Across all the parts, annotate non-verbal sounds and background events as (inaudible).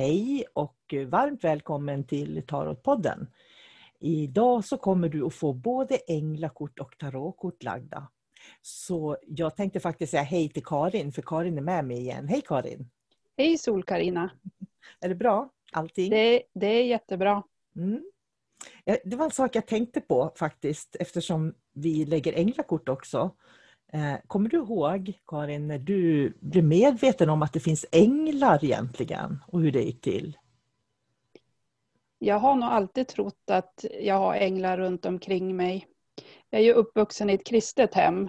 Hej och varmt välkommen till Tarotpodden. Idag så kommer du att få både änglakort och tarotkort lagda. Så jag tänkte faktiskt säga hej till Karin, för Karin är med mig igen. Hej Karin! Hej Sol-Karina! Är det bra allting? Det, det är jättebra. Mm. Det var en sak jag tänkte på faktiskt eftersom vi lägger änglakort också. Eh, kommer du ihåg, Karin, när du blev medveten om att det finns änglar egentligen och hur det gick till? Jag har nog alltid trott att jag har änglar runt omkring mig. Jag är ju uppvuxen i ett kristet hem,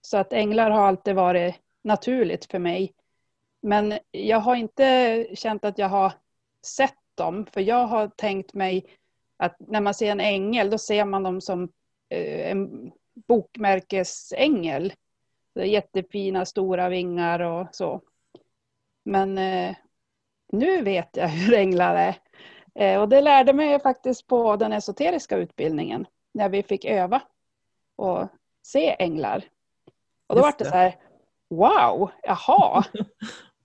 så att änglar har alltid varit naturligt för mig. Men jag har inte känt att jag har sett dem, för jag har tänkt mig att när man ser en ängel, då ser man dem som eh, en bokmärkesängel. Jättefina stora vingar och så. Men eh, nu vet jag (laughs) hur änglar är. Eh, och det lärde mig faktiskt på den esoteriska utbildningen. När vi fick öva och se änglar. Och då var det så här, wow, jaha. (laughs)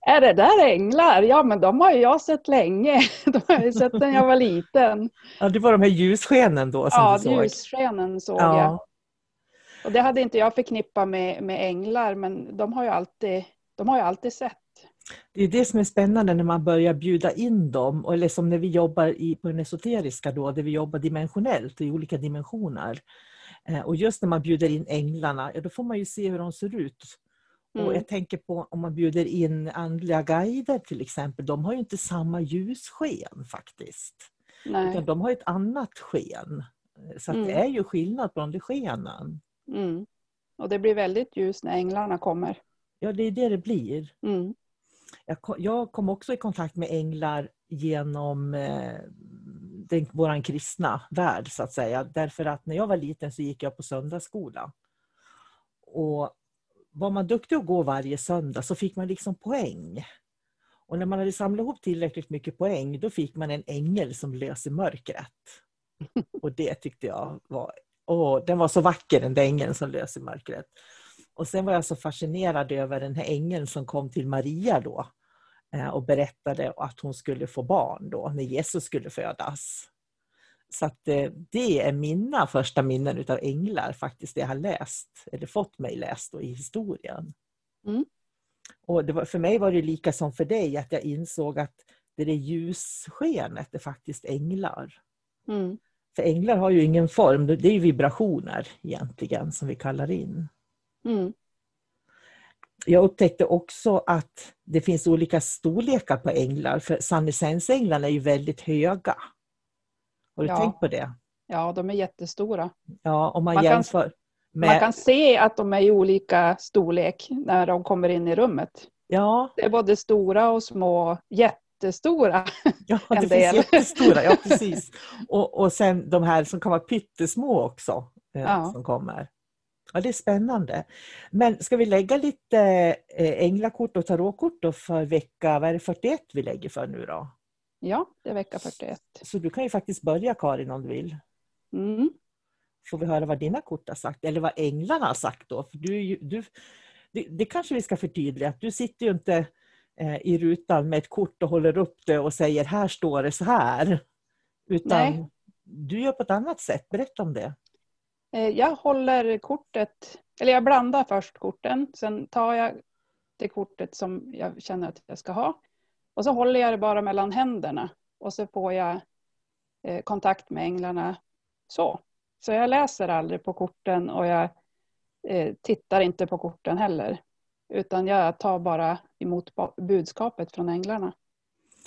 Är det där änglar? Ja, men de har jag sett länge. (laughs) De har jag sett när jag var liten. Ja, det var de här ljusskenen då som ja, du såg? Ja, ljusskenen såg ja. jag. Och det hade inte jag förknippat med, med änglar, men de har, ju alltid, de har jag alltid sett. Det är det som är spännande när man börjar bjuda in dem, eller som när vi jobbar i, på den esoteriska då, där vi jobbar dimensionellt i olika dimensioner. Eh, och just när man bjuder in änglarna, ja, då får man ju se hur de ser ut. Mm. Och jag tänker på om man bjuder in andliga guider till exempel, de har ju inte samma ljussken faktiskt. Nej. Utan de har ett annat sken. Så mm. det är ju skillnad på de skenen. Mm. Och det blir väldigt ljust när änglarna kommer. Ja, det är det det blir. Mm. Jag, kom, jag kom också i kontakt med änglar genom eh, den, vår kristna värld, så att säga. Därför att när jag var liten så gick jag på söndagsskola. Och var man duktig att gå varje söndag så fick man liksom poäng. Och när man hade samlat ihop tillräckligt mycket poäng, då fick man en ängel som löser mörkret. (laughs) Och det tyckte jag var Åh, den var så vacker den där ängeln som löser mörkret. Och sen var jag så fascinerad över den här ängeln som kom till Maria då eh, och berättade att hon skulle få barn då, när Jesus skulle födas. Så att eh, det är mina första minnen utav änglar, faktiskt det jag har läst, eller fått mig läst då, i historien. Mm. Och var, för mig var det lika som för dig, att jag insåg att det där ljusskenet är faktiskt änglar. Mm. För änglar har ju ingen form, det är vibrationer egentligen som vi kallar in. Mm. Jag upptäckte också att det finns olika storlekar på änglar, för sannescensänglarna är ju väldigt höga. Har du ja. tänkt på det? Ja, de är jättestora. Ja, om man, man jämför kan, med... Man kan se att de är i olika storlek när de kommer in i rummet. Ja. Det är både stora och små, jätte jättestora. (laughs) Ja, det finns del. jättestora. Ja, (laughs) precis. Och, och sen de här som kan vara pyttesmå också. Eh, ja. Som kommer. Ja, det är spännande. Men ska vi lägga lite eh, änglakort och tarotkort då för vecka vad är det 41 vi lägger för nu då? Ja, det är vecka 41. Så du kan ju faktiskt börja Karin om du vill. Mm. Får vi höra vad dina kort har sagt, eller vad änglarna har sagt då? För du, du, det, det kanske vi ska förtydliga, att du sitter ju inte i rutan med ett kort och håller upp det och säger här står det så här. Utan Nej. du gör på ett annat sätt, berätta om det. Eh, jag håller kortet, eller jag blandar först korten, sen tar jag det kortet som jag känner att jag ska ha. Och så håller jag det bara mellan händerna och så får jag eh, kontakt med änglarna så. Så jag läser aldrig på korten och jag eh, tittar inte på korten heller. Utan jag tar bara emot budskapet från änglarna.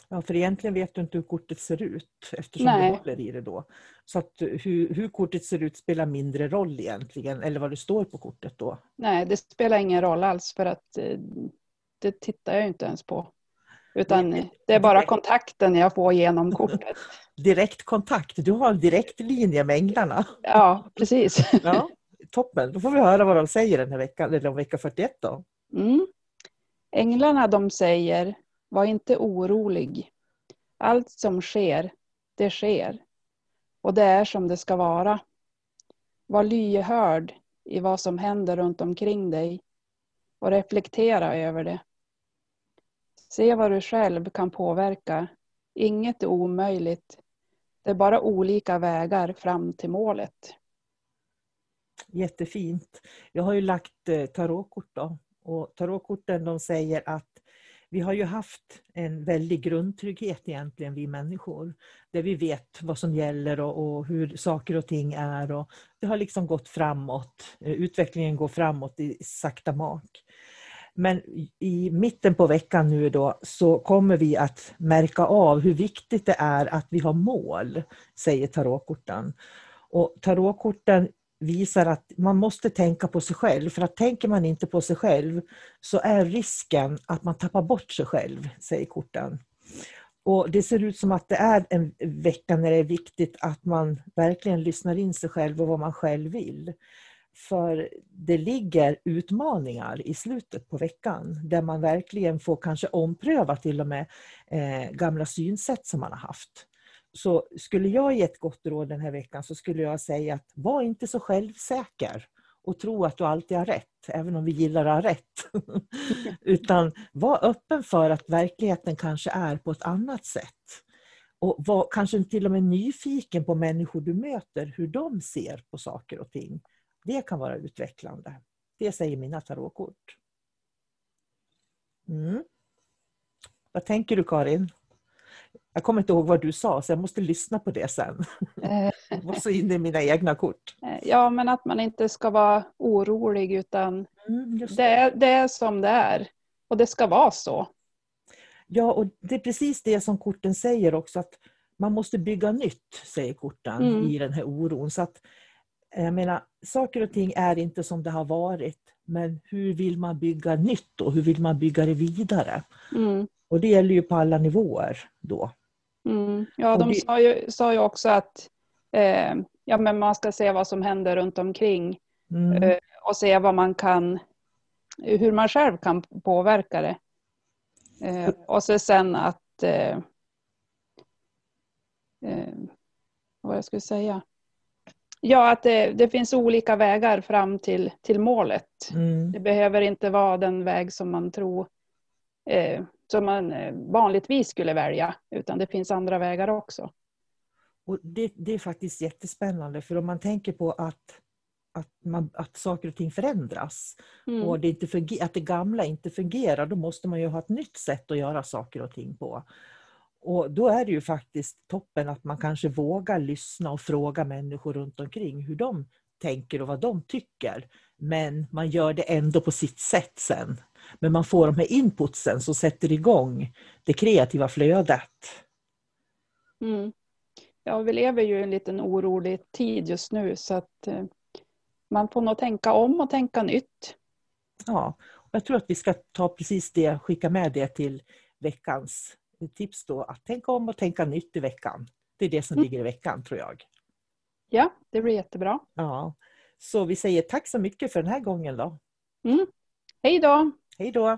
Ja, för egentligen vet du inte hur kortet ser ut eftersom Nej. du håller i det då. Så att hur, hur, kortet ser ut spelar mindre roll egentligen, eller vad det står på kortet då? Nej, det spelar ingen roll alls för att eh, det tittar jag inte ens på. Utan det är bara kontakten jag får genom kortet. (laughs) Direkt kontakt, du har en direkt linje med änglarna. Ja, precis. (laughs) Ja, toppen, då får vi höra vad de säger den här veckan, eller om vecka 41 då. Mm. Änglarna de säger, var inte orolig. Allt som sker, det sker. Och det är som det ska vara. Var lyhörd i vad som händer runt omkring dig och reflektera över det. Se vad du själv kan påverka. Inget är omöjligt. Det är bara olika vägar fram till målet. Jättefint. Jag har ju lagt eh, tarotkort då. Och tarotkorten de säger att vi har ju haft en väldig grundtrygghet egentligen, vi människor. Där vi vet vad som gäller och, och, hur saker och ting är. Och det har liksom gått framåt. Eh, utvecklingen går framåt i sakta mak. Men i mitten på veckan nu då så kommer vi att märka av hur viktigt det är att vi har mål, säger tarotkorten. Och tarotkorten visar att man måste tänka på sig själv, för att tänker man inte på sig själv så är risken att man tappar bort sig själv, säger korten. Och Det ser ut som att det är en vecka när det är viktigt att man verkligen lyssnar in sig själv och vad man själv vill. För det ligger utmaningar i slutet på veckan där man verkligen får kanske ompröva till och med eh, gamla synsätt som man har haft. Så skulle jag ge ett gott råd den här veckan så skulle jag säga att var inte så självsäker och tro att du alltid har rätt, även om vi gillar att ha rätt. (laughs) Utan var öppen för att verkligheten kanske är på ett annat sätt. Och var kanske till och med nyfiken på människor du möter, hur de ser på saker och ting. Det kan vara utvecklande. Det säger mina tarotkort. Mm. Vad tänker du Karin? Jag kommer inte ihåg vad du sa, så jag måste lyssna på det sen. (laughs) Jag var så inne i mina egna kort. Eh, ja, men att man inte ska vara orolig utan mm, det. Det, är, det är som det är. Och det ska vara så. Ja, och det är precis det som korten säger också, att man måste bygga nytt, säger korten, mm. i den här oron. Så att, jag menar, saker och ting är inte som det har varit, men hur vill man bygga nytt och hur vill man bygga det vidare? Mm. Och det gäller ju på alla nivåer då. Mm. Ja, de sa, ju, sa ju också att eh, ja, men man ska se vad som händer runt omkring mm. eh, och se vad man kan, hur man själv kan påverka det. Eh, och så sen att, eh, eh, vad jag skulle säga, Ja, att det, det, finns olika vägar fram till, till målet. Mm. Det behöver inte vara den väg som man tror eh, som man eh, vanligtvis skulle välja, utan det finns andra vägar också. Och det, det är faktiskt jättespännande, för om man tänker på att, att, man, att saker och ting förändras mm. och det inte funger, att det gamla inte fungerar, då måste man ju ha ett nytt sätt att göra saker och ting på. Och då är det ju faktiskt toppen att man kanske vågar lyssna och fråga människor runt omkring hur de tänker och vad de tycker. Men man gör det ändå på sitt sätt sen. Men man får de här inputsen som sätter igång det kreativa flödet. Mm. Ja, vi lever ju i en liten orolig tid just nu så att eh, man får nog tänka om och tänka nytt. Ja, jag tror att vi ska ta precis det, skicka med det till veckans tips då, att tänka om och tänka nytt i veckan. Det är det som mm. ligger i veckan tror jag. Ja, det blir jättebra. Ja. Så vi säger tack så mycket för den här gången då. Mm. Hej då! Hej då!